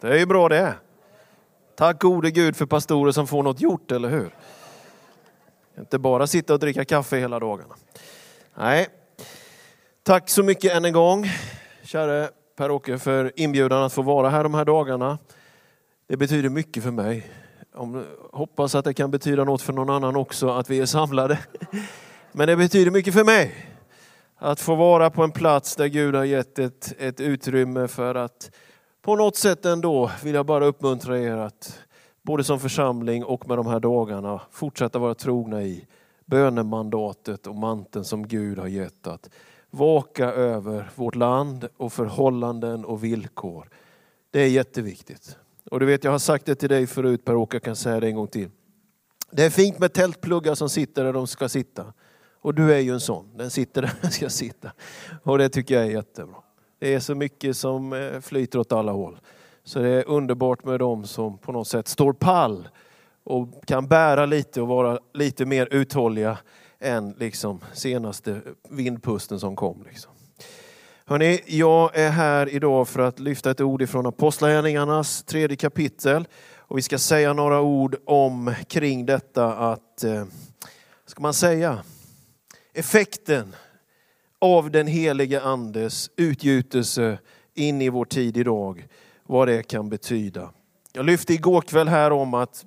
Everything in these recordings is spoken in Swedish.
Det är ju bra det. Tack gode Gud för pastorer som får något gjort, eller hur? Inte bara sitta och dricka kaffe hela dagarna. Nej. Tack så mycket än en gång, käre Per-Åke, för inbjudan att få vara här de här dagarna. Det betyder mycket för mig. Hoppas att det kan betyda något för någon annan också, att vi är samlade. Men det betyder mycket för mig. Att få vara på en plats där Gud har gett ett, ett utrymme för att på något sätt ändå vill jag bara uppmuntra er att både som församling och med de här dagarna fortsätta vara trogna i bönemandatet och manteln som Gud har gett att vaka över vårt land och förhållanden och villkor. Det är jätteviktigt. Och du vet, jag har sagt det till dig förut Per-Åke, jag kan säga det en gång till. Det är fint med tältpluggar som sitter där de ska sitta. Och du är ju en sån, den sitter där den ska sitta. Och det tycker jag är jättebra. Det är så mycket som eh, flyter åt alla håll. Så det är underbart med dem som på något sätt står pall och kan bära lite och vara lite mer uthålliga än liksom senaste vindpusten som kom. Liksom. Hörrni, jag är här idag för att lyfta ett ord ifrån Apostlagärningarnas tredje kapitel. Och vi ska säga några ord om kring detta att, eh, ska man säga, effekten av den helige andes utgjutelse in i vår tid idag, vad det kan betyda. Jag lyfte igår kväll här om att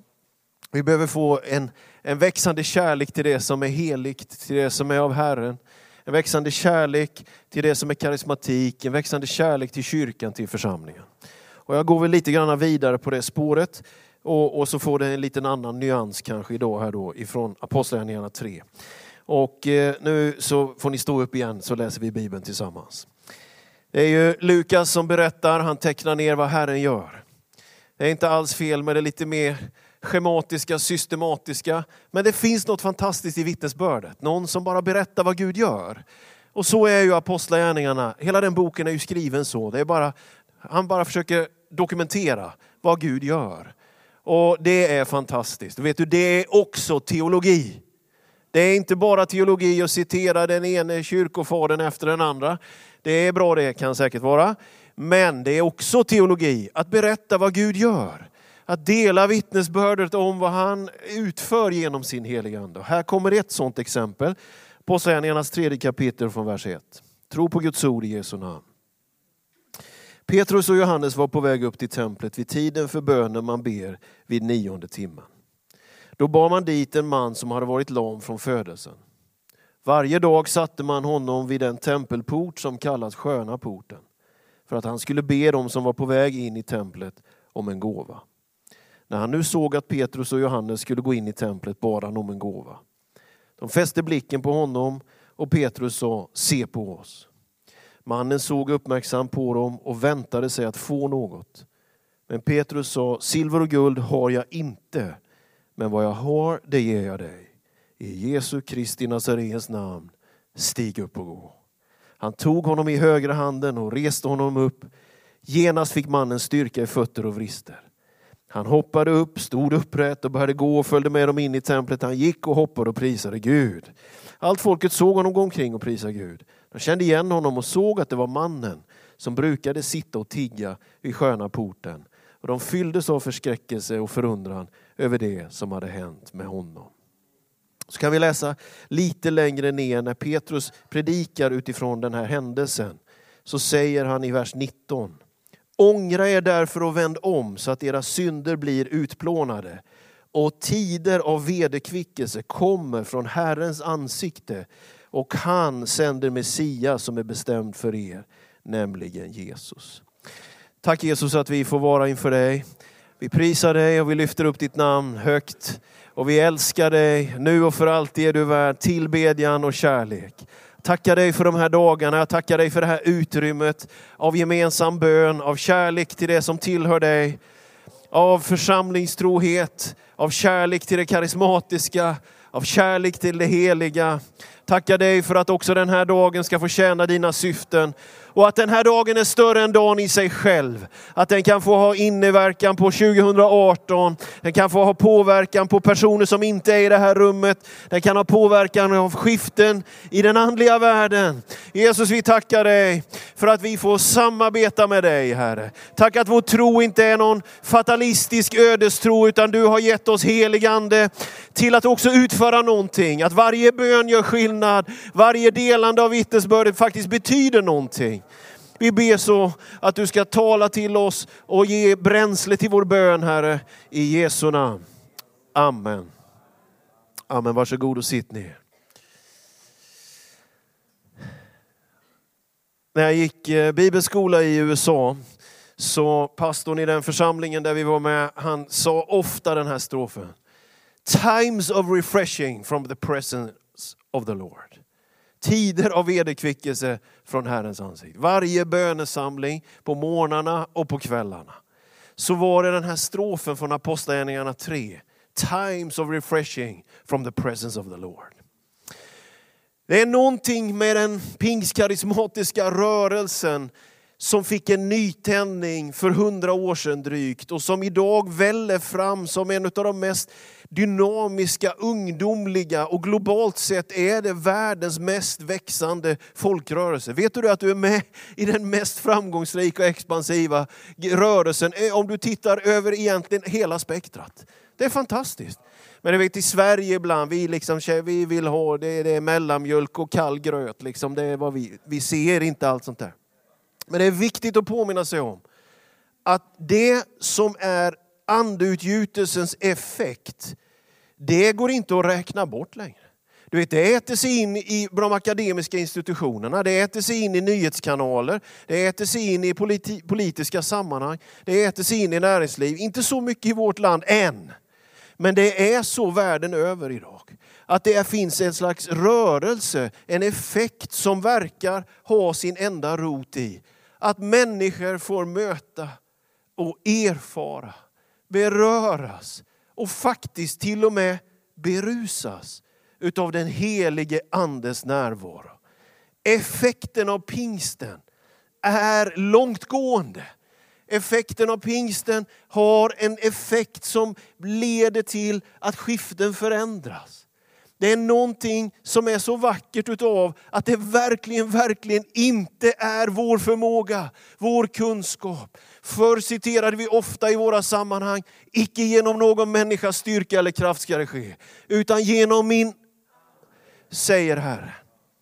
vi behöver få en, en växande kärlek till det som är heligt, till det som är av Herren. En växande kärlek till det som är karismatik, en växande kärlek till kyrkan, till församlingen. Och jag går väl lite grann vidare på det spåret och, och så får det en liten annan nyans kanske idag här då ifrån Apostlagärningarna 3. Och eh, nu så får ni stå upp igen så läser vi Bibeln tillsammans. Det är ju Lukas som berättar, han tecknar ner vad Herren gör. Det är inte alls fel med det lite mer schematiska, systematiska. Men det finns något fantastiskt i vittnesbördet. Någon som bara berättar vad Gud gör. Och så är ju Apostlagärningarna. Hela den boken är ju skriven så. Det är bara, han bara försöker dokumentera vad Gud gör. Och det är fantastiskt. Vet du, det är också teologi. Det är inte bara teologi att citera den ene kyrkofadern efter den andra. Det är bra det kan säkert vara. Men det är också teologi att berätta vad Gud gör. Att dela vittnesbördet om vad han utför genom sin heliga Ande. Här kommer ett sådant exempel. Apostlagärningarnas tredje kapitel från vers 1. Tro på Guds ord i Jesu namn. Petrus och Johannes var på väg upp till templet vid tiden för bönen man ber vid nionde timmen. Då bar man dit en man som hade varit lam från födelsen. Varje dag satte man honom vid den tempelport som kallas sköna porten för att han skulle be dem som var på väg in i templet om en gåva. När han nu såg att Petrus och Johannes skulle gå in i templet bad han om en gåva. De fäste blicken på honom och Petrus sa, se på oss. Mannen såg uppmärksamt på dem och väntade sig att få något. Men Petrus sa, silver och guld har jag inte, men vad jag har, det ger jag dig. I Jesu Kristi Nazarens namn, stig upp och gå. Han tog honom i högra handen och reste honom upp. Genast fick mannen styrka i fötter och vrister. Han hoppade upp, stod upprätt och började gå och följde med dem in i templet. Han gick och hoppade och prisade Gud. Allt folket såg honom gå omkring och prisa Gud. De kände igen honom och såg att det var mannen som brukade sitta och tigga vid sköna porten. Och de fylldes av förskräckelse och förundran över det som hade hänt med honom. Så kan vi läsa lite längre ner när Petrus predikar utifrån den här händelsen. Så säger han i vers 19. Ångra er därför och vänd om så att era synder blir utplånade och tider av vederkvickelse kommer från Herrens ansikte och han sänder Messias som är bestämd för er, nämligen Jesus. Tack Jesus att vi får vara inför dig. Vi prisar dig och vi lyfter upp ditt namn högt. Och vi älskar dig, nu och för alltid är du värd tillbedjan och kärlek. Tackar dig för de här dagarna, jag tackar dig för det här utrymmet av gemensam bön, av kärlek till det som tillhör dig, av församlingstrohet, av kärlek till det karismatiska, av kärlek till det heliga. Tackar dig för att också den här dagen ska få tjäna dina syften. Och att den här dagen är större än dagen i sig själv. Att den kan få ha inverkan på 2018. Den kan få ha påverkan på personer som inte är i det här rummet. Den kan ha påverkan av skiften i den andliga världen. Jesus, vi tackar dig för att vi får samarbeta med dig, Herre. Tack att vår tro inte är någon fatalistisk ödestro, utan du har gett oss helig ande till att också utföra någonting. Att varje bön gör skillnad, varje delande av vittnesbördet faktiskt betyder någonting. Vi ber så att du ska tala till oss och ge bränsle till vår bön, Herre, i Jesu namn. Amen. Amen. Varsågod och sitt ner. När jag gick eh, bibelskola i USA så pastorn i den församlingen där vi var med, han sa ofta den här strofen. Times of refreshing from the presence of the Lord. Tider av vederkvickelse från Herrens ansikte. Varje bönesamling på morgnarna och på kvällarna. Så var det den här strofen från Apostlagärningarna 3. Times of refreshing from the presence of the Lord. Det är någonting med den pingstkarismatiska rörelsen som fick en nytändning för hundra år sedan drygt och som idag väller fram som en av de mest dynamiska, ungdomliga och globalt sett är det världens mest växande folkrörelse. Vet du att du är med i den mest framgångsrika och expansiva rörelsen eh, om du tittar över egentligen hela spektrat. Det är fantastiskt. Men du vet i Sverige ibland, vi, liksom, vi vill ha det, det är mellanmjölk och kall gröt. Liksom, det är vad vi, vi ser inte allt sånt där. Men det är viktigt att påminna sig om att det som är andeutgjutelsens effekt, det går inte att räkna bort längre. Du vet, det äter sig in i de akademiska institutionerna, det äter sig in i nyhetskanaler, det äter sig in i politi politiska sammanhang, det äter sig in i näringsliv. Inte så mycket i vårt land än. Men det är så världen över idag. Att det finns en slags rörelse, en effekt som verkar ha sin enda rot i att människor får möta och erfara, beröras och faktiskt till och med berusas utav den helige andes närvaro. Effekten av pingsten är långtgående. Effekten av pingsten har en effekt som leder till att skiften förändras. Det är någonting som är så vackert utav att det verkligen, verkligen inte är vår förmåga, vår kunskap. Förr citerade vi ofta i våra sammanhang, icke genom någon människas styrka eller kraft ska det ske, utan genom min, säger Herren.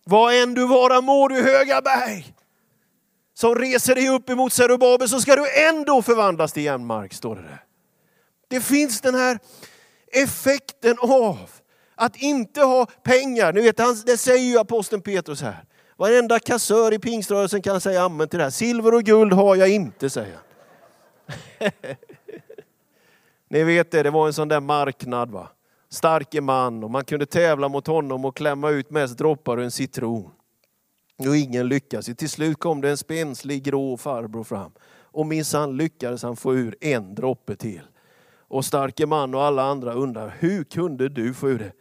Vad än du vara må du höga berg, som reser dig upp emot Zerubabel så ska du ändå förvandlas till jämnmark. står det där. Det finns den här effekten av att inte ha pengar. Ni vet, det säger ju aposteln Petrus här. Varenda kassör i pingströrelsen kan säga amen till det här. Silver och guld har jag inte, säger han. Ni vet det, det var en sån där marknad. va. Starke man och man kunde tävla mot honom och klämma ut mest droppar ur en citron. Och ingen lyckades. Till slut kom det en spenslig grå farbror fram. Och minsann lyckades han få ur en droppe till. Och starke man och alla andra undrar, hur kunde du få ur det?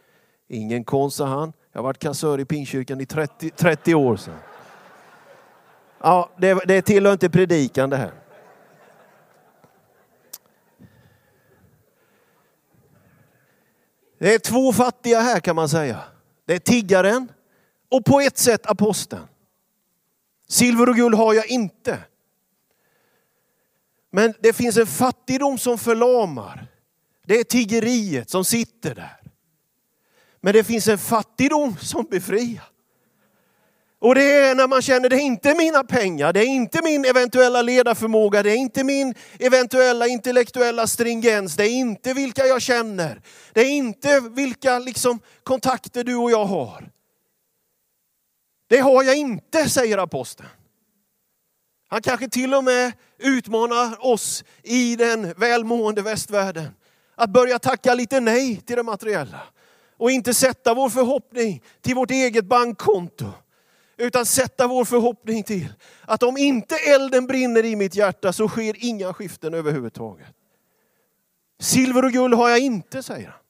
Ingen konst, sa han. Jag har varit kassör i Pingstkyrkan i 30, 30 år sedan. Ja, det, det tillhör inte predikan det här. Det är två fattiga här kan man säga. Det är tiggaren och på ett sätt aposteln. Silver och guld har jag inte. Men det finns en fattigdom som förlamar. Det är tiggeriet som sitter där. Men det finns en fattigdom som befriar. Och det är när man känner det är inte mina pengar, det är inte min eventuella ledarförmåga, det är inte min eventuella intellektuella stringens, det är inte vilka jag känner, det är inte vilka liksom, kontakter du och jag har. Det har jag inte, säger aposteln. Han kanske till och med utmanar oss i den välmående västvärlden att börja tacka lite nej till det materiella och inte sätta vår förhoppning till vårt eget bankkonto. Utan sätta vår förhoppning till att om inte elden brinner i mitt hjärta så sker inga skiften överhuvudtaget. Silver och guld har jag inte, säger han.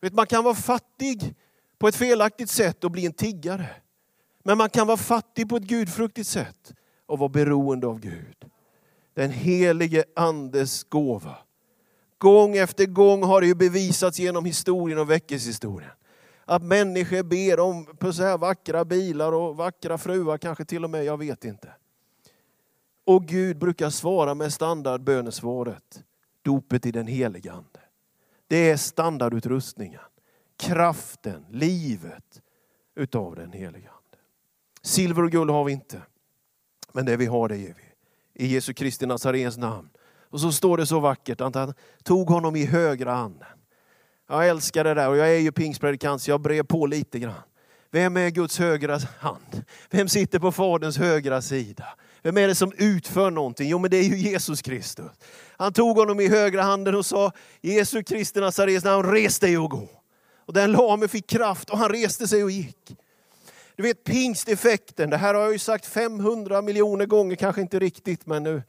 Vet, man kan vara fattig på ett felaktigt sätt och bli en tiggare. Men man kan vara fattig på ett gudfruktigt sätt och vara beroende av Gud. Den helige andes gåva. Gång efter gång har det ju bevisats genom historien och väckelsehistorien. Att människor ber om på så här vackra bilar och vackra fruar kanske till och med, jag vet inte. Och Gud brukar svara med standardbönesvaret. Dopet i den helige Ande. Det är standardutrustningen. Kraften, livet utav den helige Ande. Silver och guld har vi inte. Men det vi har det ger vi. I Jesu Kristi Nazarens namn. Och så står det så vackert att han tog honom i högra handen. Jag älskar det där och jag är ju pingstpredikant så jag brev på lite grann. Vem är Guds högra hand? Vem sitter på Faderns högra sida? Vem är det som utför någonting? Jo men det är ju Jesus Kristus. Han tog honom i högra handen och sa, Jesu Kristi Nazarens namn, res dig och gå. Och den lame fick kraft och han reste sig och gick. Du vet pingsteffekten, det här har jag ju sagt 500 miljoner gånger, kanske inte riktigt, men nu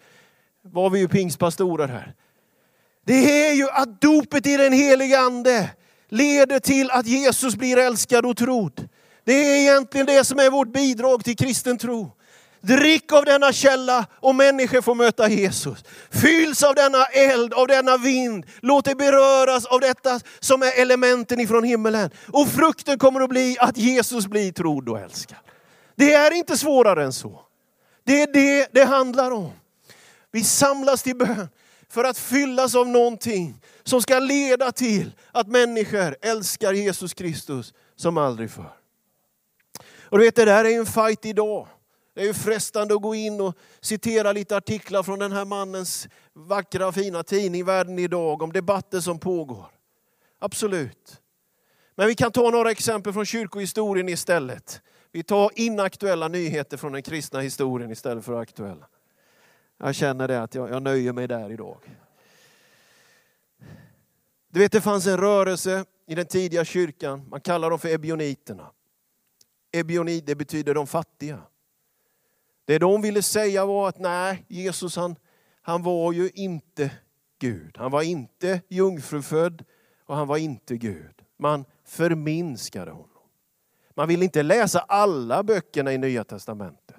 var vi ju pingstpastorer här. Det är ju att dopet i den heliga ande leder till att Jesus blir älskad och trodd. Det är egentligen det som är vårt bidrag till kristen tro. Drick av denna källa och människor får möta Jesus. Fylls av denna eld, av denna vind. Låt dig beröras av detta som är elementen ifrån himmelen. Och frukten kommer att bli att Jesus blir trodd och älskad. Det är inte svårare än så. Det är det det handlar om. Vi samlas till bön för att fyllas av någonting som ska leda till att människor älskar Jesus Kristus som aldrig förr. Och du vet, det där är en fight idag. Det är ju frestande att gå in och citera lite artiklar från den här mannens vackra fina tidning Världen idag om debatter som pågår. Absolut. Men vi kan ta några exempel från kyrkohistorien istället. Vi tar inaktuella nyheter från den kristna historien istället för aktuella. Jag känner det att jag, jag nöjer mig där idag. Du vet det fanns en rörelse i den tidiga kyrkan, man kallar dem för ebioniterna. Ebionit, det betyder de fattiga. Det de ville säga var att nej, Jesus han, han var ju inte Gud. Han var inte jungfrufödd och han var inte Gud. Man förminskade honom. Man ville inte läsa alla böckerna i Nya Testamentet.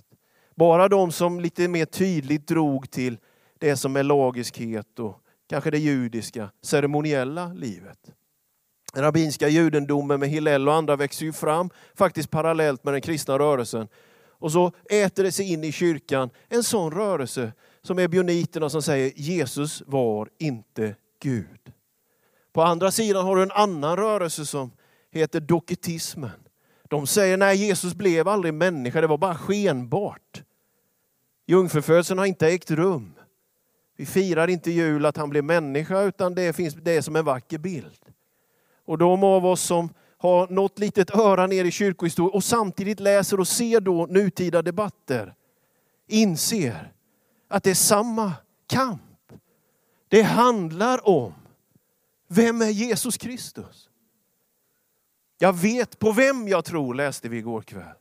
Bara de som lite mer tydligt drog till det som är lagiskhet och kanske det judiska ceremoniella livet. Den rabbinska judendomen med Hillel och andra växer ju fram faktiskt parallellt med den kristna rörelsen och så äter det sig in i kyrkan en sån rörelse som är bioniterna som säger Jesus var inte Gud. På andra sidan har du en annan rörelse som heter doketismen. De säger nej, Jesus blev aldrig människa, det var bara skenbart. Jungfrufödseln har inte ägt rum. Vi firar inte jul att han blev människa utan det, finns, det är som en vacker bild. Och de av oss som har något litet öra ner i kyrkohistorien och samtidigt läser och ser då nutida debatter, inser att det är samma kamp. Det handlar om, vem är Jesus Kristus? Jag vet på vem jag tror, läste vi igår kväll.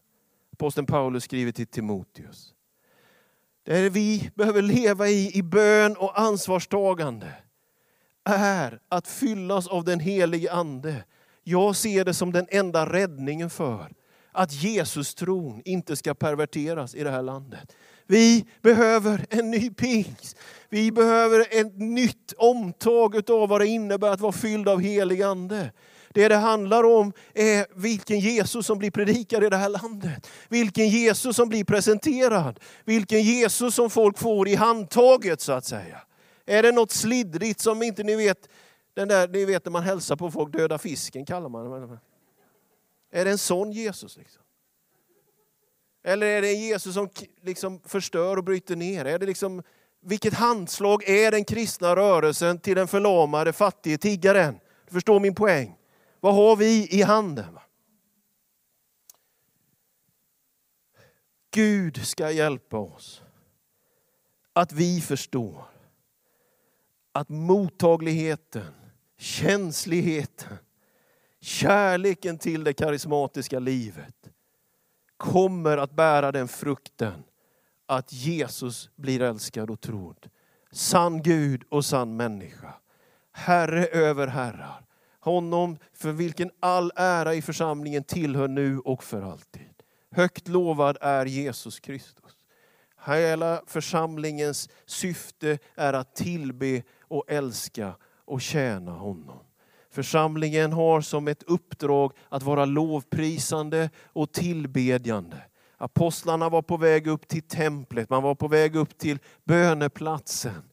Aposteln Paulus skriver till Timoteus. Där vi behöver leva i, i bön och ansvarstagande är att fyllas av den helige Ande jag ser det som den enda räddningen för att Jesus tron inte ska perverteras i det här landet. Vi behöver en ny pingst. Vi behöver ett nytt omtag av vad det innebär att vara fylld av helig ande. Det det handlar om är vilken Jesus som blir predikad i det här landet. Vilken Jesus som blir presenterad. Vilken Jesus som folk får i handtaget så att säga. Är det något slidrigt som inte ni vet den där, ni vet när man hälsar på folk, döda fisken kallar man det. Är det en sån Jesus? Liksom? Eller är det en Jesus som liksom förstör och bryter ner? Är det liksom, vilket handslag är den kristna rörelsen till den förlamade fattige tiggaren? Du förstår min poäng. Vad har vi i handen? Gud ska hjälpa oss att vi förstår att mottagligheten känsligheten, kärleken till det karismatiska livet kommer att bära den frukten att Jesus blir älskad och trodd. Sann Gud och sann människa. Herre över herrar, honom för vilken all ära i församlingen tillhör nu och för alltid. Högt lovad är Jesus Kristus. Hela församlingens syfte är att tillbe och älska och tjäna honom. Församlingen har som ett uppdrag att vara lovprisande och tillbedjande. Apostlarna var på väg upp till templet, man var på väg upp till böneplatsen.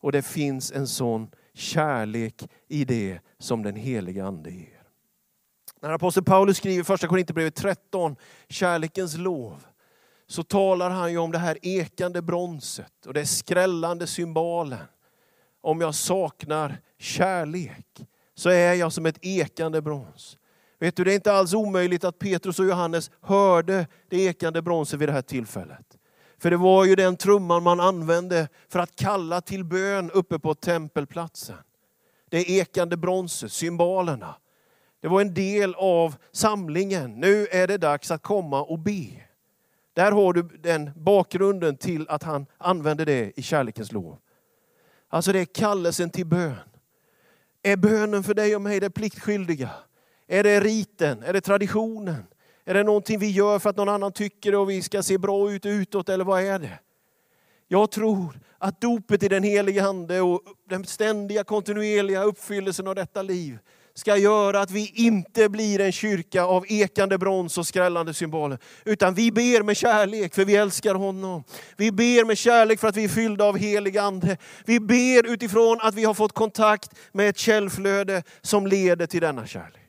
Och det finns en sån kärlek i det som den heliga Ande ger. När aposteln Paulus skriver första Korinthierbrevet 13, kärlekens lov, så talar han ju om det här ekande bronset och det skrällande symbalen. Om jag saknar kärlek så är jag som ett ekande brons. Vet du, det är inte alls omöjligt att Petrus och Johannes hörde det ekande bronset vid det här tillfället. För det var ju den trumman man använde för att kalla till bön uppe på tempelplatsen. Det ekande bronset, symbolerna. Det var en del av samlingen. Nu är det dags att komma och be. Där har du den bakgrunden till att han använde det i kärlekens lov. Alltså det är kallelsen till bön. Är bönen för dig och mig det pliktskyldiga? Är det riten? Är det traditionen? Är det någonting vi gör för att någon annan tycker det och vi ska se bra ut utåt eller vad är det? Jag tror att dopet i den helige Ande och den ständiga kontinuerliga uppfyllelsen av detta liv ska göra att vi inte blir en kyrka av ekande brons och skrällande symboler. Utan vi ber med kärlek för vi älskar honom. Vi ber med kärlek för att vi är fyllda av helig ande. Vi ber utifrån att vi har fått kontakt med ett källflöde som leder till denna kärlek.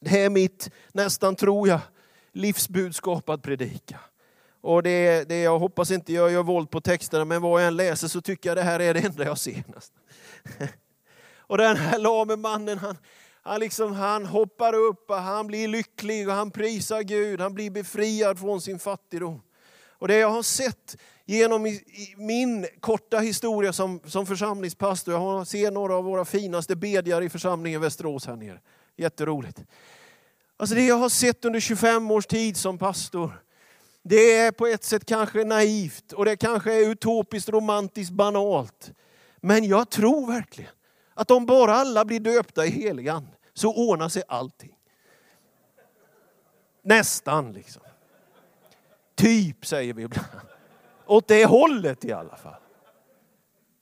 Det är mitt, nästan tror jag, livsbudskap att predika. Och det, det, jag hoppas inte jag gör våld på texterna, men vad jag än läser så tycker jag det här är det enda jag ser. Nästan. Och den här lame mannen, han, han, liksom, han hoppar upp och han blir lycklig och han prisar Gud. Han blir befriad från sin fattigdom. Och det jag har sett genom i, i min korta historia som, som församlingspastor, jag ser några av våra finaste bedjare i församlingen Västerås här nere. Jätteroligt. Alltså det jag har sett under 25 års tid som pastor, det är på ett sätt kanske naivt och det kanske är utopiskt, romantiskt, banalt. Men jag tror verkligen att om bara alla blir döpta i heligan så ordnar sig allting. Nästan liksom. Typ säger vi ibland. Åt det hållet i alla fall.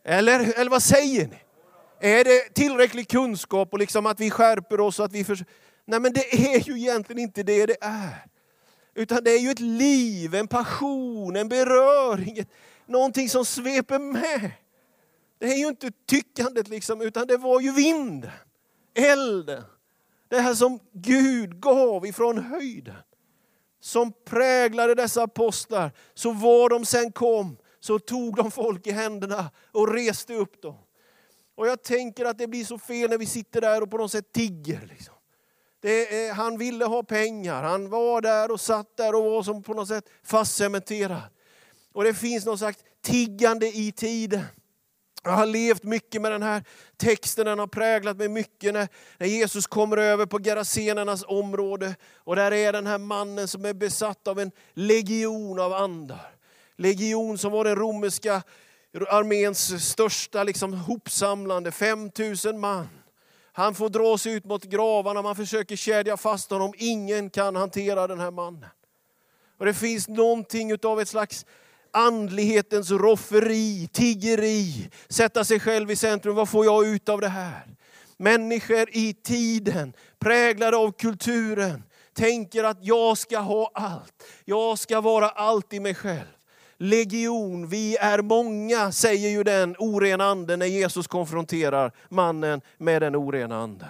Eller, eller vad säger ni? Är det tillräcklig kunskap och liksom att vi skärper oss? att vi förs Nej men det är ju egentligen inte det det är. Utan det är ju ett liv, en passion, en beröring, någonting som sveper med. Det är ju inte tyckandet liksom, utan det var ju vinden, elden. Det här som Gud gav ifrån höjden. Som präglade dessa apostlar. Så var de sen kom så tog de folk i händerna och reste upp dem. Och jag tänker att det blir så fel när vi sitter där och på något sätt tigger. Liksom. Är, han ville ha pengar, han var där och satt där och var som på något sätt fastcementerad. Och det finns något slags tiggande i tiden. Jag har levt mycket med den här texten, den har präglat mig mycket när, när Jesus kommer över på Gerasenernas område. Och där är den här mannen som är besatt av en legion av andar. Legion som var den romerska arméns största liksom, hopsamlande, 5000 man. Han får dra sig ut mot gravarna, man försöker kedja fast honom. Ingen kan hantera den här mannen. Och Det finns någonting av ett slags andlighetens rofferi, tiggeri, sätta sig själv i centrum. Vad får jag ut av det här? Människor i tiden, präglade av kulturen, tänker att jag ska ha allt. Jag ska vara allt i mig själv. Legion, vi är många, säger ju den orena anden när Jesus konfronterar mannen med den orena anden.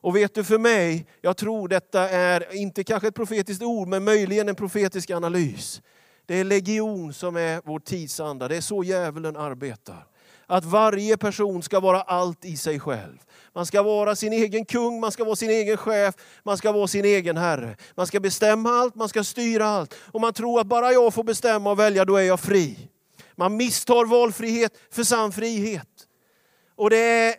Och vet du för mig, jag tror detta är inte kanske ett profetiskt ord, men möjligen en profetisk analys. Det är legion som är vår tidsanda. Det är så djävulen arbetar. Att varje person ska vara allt i sig själv. Man ska vara sin egen kung, man ska vara sin egen chef, man ska vara sin egen herre. Man ska bestämma allt, man ska styra allt. Och man tror att bara jag får bestämma och välja, då är jag fri. Man misstar valfrihet för sann frihet. Och det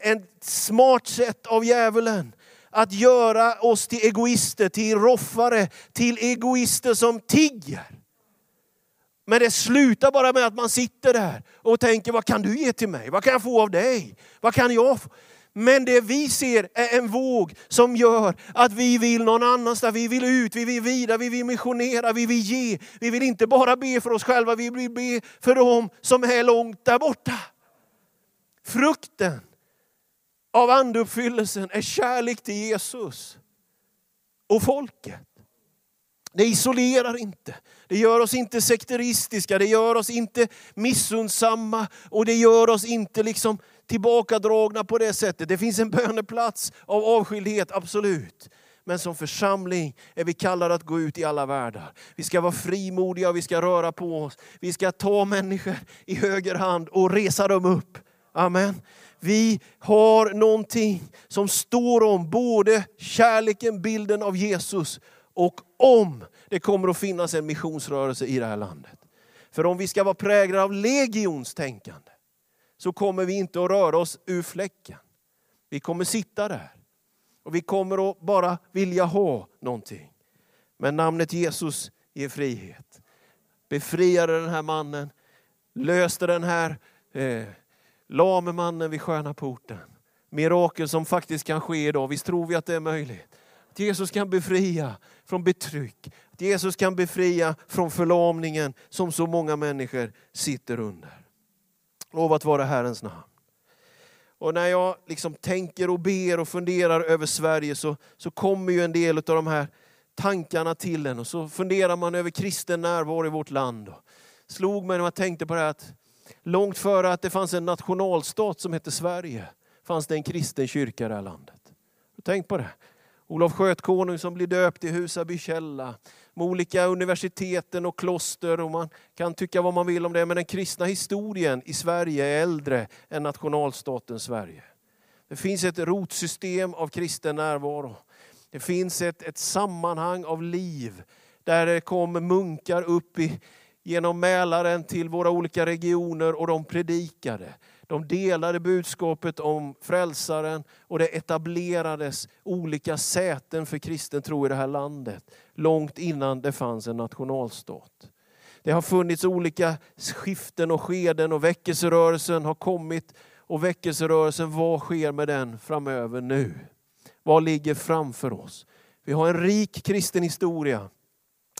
är ett smart sätt av djävulen att göra oss till egoister, till roffare, till egoister som tigger. Men det slutar bara med att man sitter där och tänker, vad kan du ge till mig? Vad kan jag få av dig? Vad kan jag få? Men det vi ser är en våg som gör att vi vill någon annanstans. Vi vill ut, vi vill vidare, vi vill missionera, vi vill ge. Vi vill inte bara be för oss själva, vi vill be för dem som är långt där borta. Frukten av andeuppfyllelsen är kärlek till Jesus och folket. Det isolerar inte. Det gör oss inte sekteristiska, det gör oss inte missundsamma och det gör oss inte liksom tillbakadragna på det sättet. Det finns en böneplats av avskildhet, absolut. Men som församling är vi kallade att gå ut i alla världar. Vi ska vara frimodiga, vi ska röra på oss. Vi ska ta människor i höger hand och resa dem upp. Amen. Vi har någonting som står om både kärleken, bilden av Jesus och om det kommer att finnas en missionsrörelse i det här landet. För om vi ska vara präglade av legionstänkande så kommer vi inte att röra oss ur fläcken. Vi kommer sitta där och vi kommer att bara vilja ha någonting. Men namnet Jesus ger frihet. Befriade den här mannen, löste den här eh, lame mannen vid sköna porten. Mirakel som faktiskt kan ske idag, visst tror vi att det är möjligt? Att Jesus kan befria från betryck, att Jesus kan befria från förlamningen som så många människor sitter under. Lovat vara Herrens namn. Och när jag liksom tänker och ber och funderar över Sverige så, så kommer ju en del av de här tankarna till en och så funderar man över kristen närvaro i vårt land. Och slog mig när jag tänkte på det här att långt före att det fanns en nationalstat som hette Sverige fanns det en kristen kyrka i det här landet. Tänk på det. Olof Skötkonung som blir döpt i Husaby källa. Med olika universiteten och kloster och man kan tycka vad man vill om det. Men den kristna historien i Sverige är äldre än nationalstaten Sverige. Det finns ett rotsystem av kristen närvaro. Det finns ett, ett sammanhang av liv där det kom munkar upp i, genom Mälaren till våra olika regioner och de predikade. De delade budskapet om frälsaren och det etablerades olika säten för kristen tro i det här landet. Långt innan det fanns en nationalstat. Det har funnits olika skiften och skeden och väckelserörelsen har kommit. Och väckelserörelsen, vad sker med den framöver nu? Vad ligger framför oss? Vi har en rik kristen historia.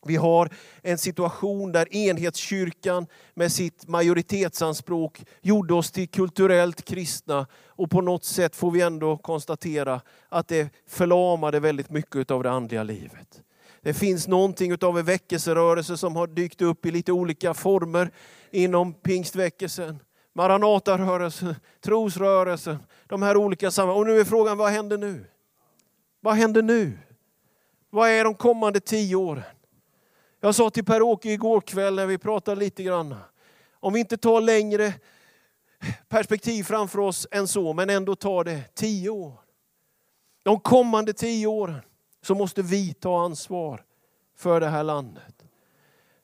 Vi har en situation där enhetskyrkan med sitt majoritetsanspråk gjorde oss till kulturellt kristna och på något sätt får vi ändå konstatera att det förlamade väldigt mycket av det andliga livet. Det finns någonting av en väckelserörelse som har dykt upp i lite olika former inom pingstväckelsen. Maranatarörelsen, trosrörelsen, de här olika sammanhangen. Och nu är frågan, vad händer nu? Vad händer nu? Vad är de kommande tio åren? Jag sa till Per-Åke igår kväll när vi pratade lite grann, om vi inte tar längre perspektiv framför oss än så, men ändå tar det tio år. De kommande tio åren så måste vi ta ansvar för det här landet.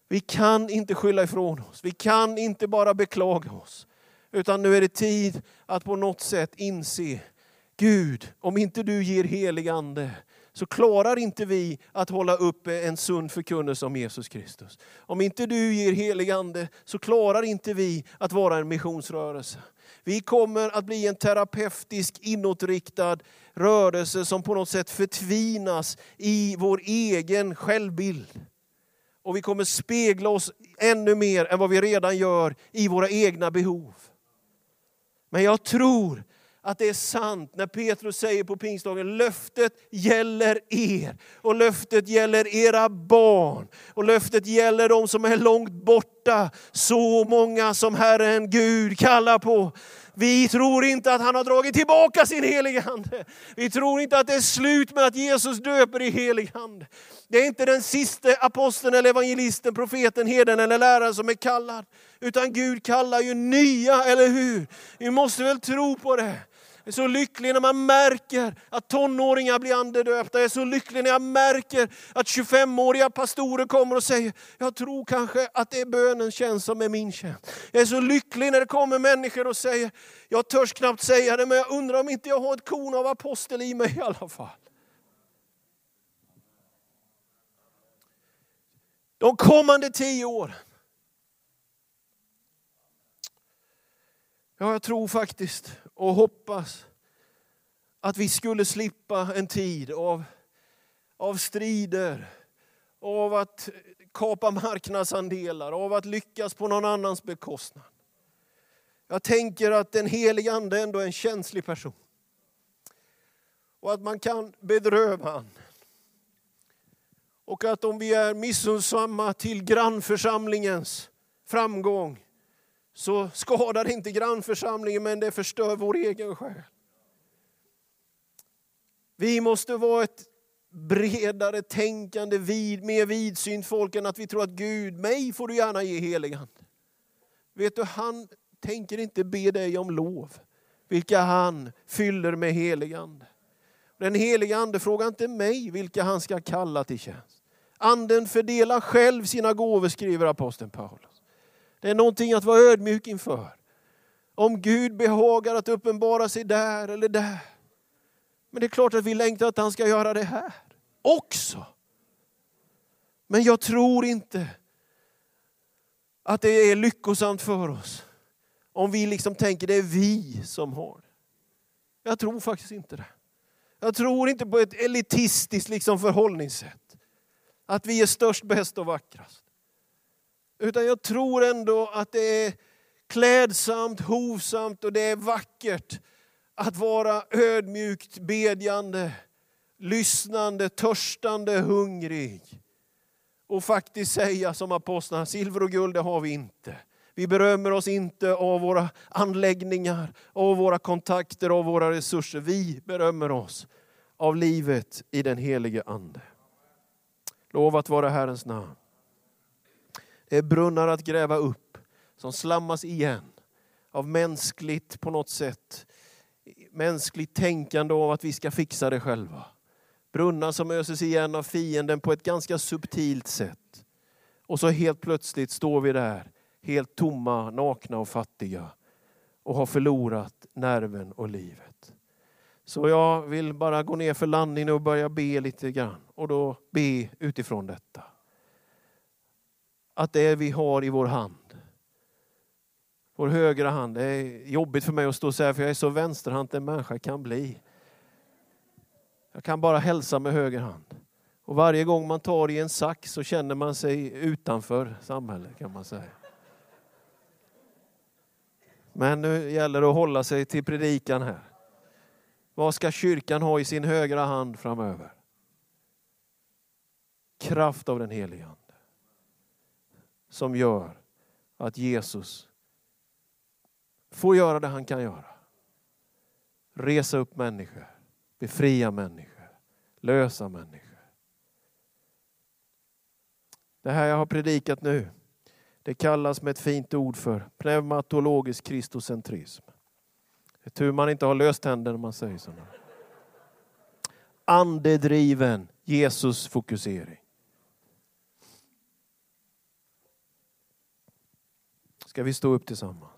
Vi kan inte skylla ifrån oss, vi kan inte bara beklaga oss. Utan nu är det tid att på något sätt inse, Gud, om inte du ger helig ande så klarar inte vi att hålla uppe en sund förkunnelse om Jesus Kristus. Om inte du ger helig ande så klarar inte vi att vara en missionsrörelse. Vi kommer att bli en terapeutisk inåtriktad rörelse som på något sätt förtvinas i vår egen självbild. Och vi kommer spegla oss ännu mer än vad vi redan gör i våra egna behov. Men jag tror att det är sant när Petrus säger på pingstdagen, löftet gäller er. Och löftet gäller era barn. Och löftet gäller de som är långt borta. Så många som Herren Gud kallar på. Vi tror inte att han har dragit tillbaka sin heliga Ande. Vi tror inte att det är slut med att Jesus döper i helig Ande. Det är inte den sista aposteln, eller evangelisten, profeten, herden eller läraren som är kallad. Utan Gud kallar ju nya, eller hur? Vi måste väl tro på det. Jag är så lycklig när man märker att tonåringar blir andedöpta. Jag är så lycklig när jag märker att 25-åriga pastorer kommer och säger, jag tror kanske att det är bönens tjänst som är min tjänst. Jag är så lycklig när det kommer människor och säger, jag törs knappt säga det, men jag undrar om inte jag har ett korn av apostel i mig i alla fall. De kommande tio åren. Ja, jag tror faktiskt och hoppas att vi skulle slippa en tid av, av strider, av att kapa marknadsandelar, av att lyckas på någon annans bekostnad. Jag tänker att den helige Ande ändå är en känslig person. Och att man kan bedröva han. Och att om vi är missunnsamma till grannförsamlingens framgång så skadar det inte grannförsamlingen men det förstör vår egen själ. Vi måste vara ett bredare tänkande, vid, mer vidsynt folk än att vi tror att Gud, mig får du gärna ge heligan. Vet du, han tänker inte be dig om lov, vilka han fyller med heligande. Den helige ande frågar inte mig vilka han ska kalla till tjänst. Anden fördelar själv sina gåvor, skriver aposteln Paulus. Det är någonting att vara ödmjuk inför. Om Gud behagar att uppenbara sig där eller där. Men det är klart att vi längtar att han ska göra det här också. Men jag tror inte att det är lyckosamt för oss om vi liksom tänker det är vi som har det. Jag tror faktiskt inte det. Jag tror inte på ett elitistiskt liksom förhållningssätt. Att vi är störst, bäst och vackrast. Utan jag tror ändå att det är klädsamt, hovsamt och det är vackert att vara ödmjukt bedjande, lyssnande, törstande, hungrig. Och faktiskt säga som apostlarna, silver och guld det har vi inte. Vi berömmer oss inte av våra anläggningar, av våra kontakter, av våra resurser. Vi berömmer oss av livet i den helige Ande. Lovat vara Herrens namn. Det är brunnar att gräva upp som slammas igen av mänskligt på något sätt, mänskligt tänkande av att vi ska fixa det själva. Brunnar som öses igen av fienden på ett ganska subtilt sätt. Och så helt plötsligt står vi där helt tomma, nakna och fattiga och har förlorat nerven och livet. Så jag vill bara gå ner för landning och börja be lite grann. Och då be utifrån detta. Att det vi har i vår hand, vår högra hand, det är jobbigt för mig att stå och säga för jag är så vänsterhänt en människa kan bli. Jag kan bara hälsa med höger hand. Och varje gång man tar i en sax så känner man sig utanför samhället kan man säga. Men nu gäller det att hålla sig till predikan här. Vad ska kyrkan ha i sin högra hand framöver? Kraft av den helige Ande. Som gör att Jesus får göra det han kan göra. Resa upp människor, befria människor, lösa människor. Det här jag har predikat nu, det kallas med ett fint ord för pneumatologisk kristocentrism. Det är tur man inte har löst händer när man säger sådana. Andedriven Jesus-fokusering. Ska vi stå upp tillsammans?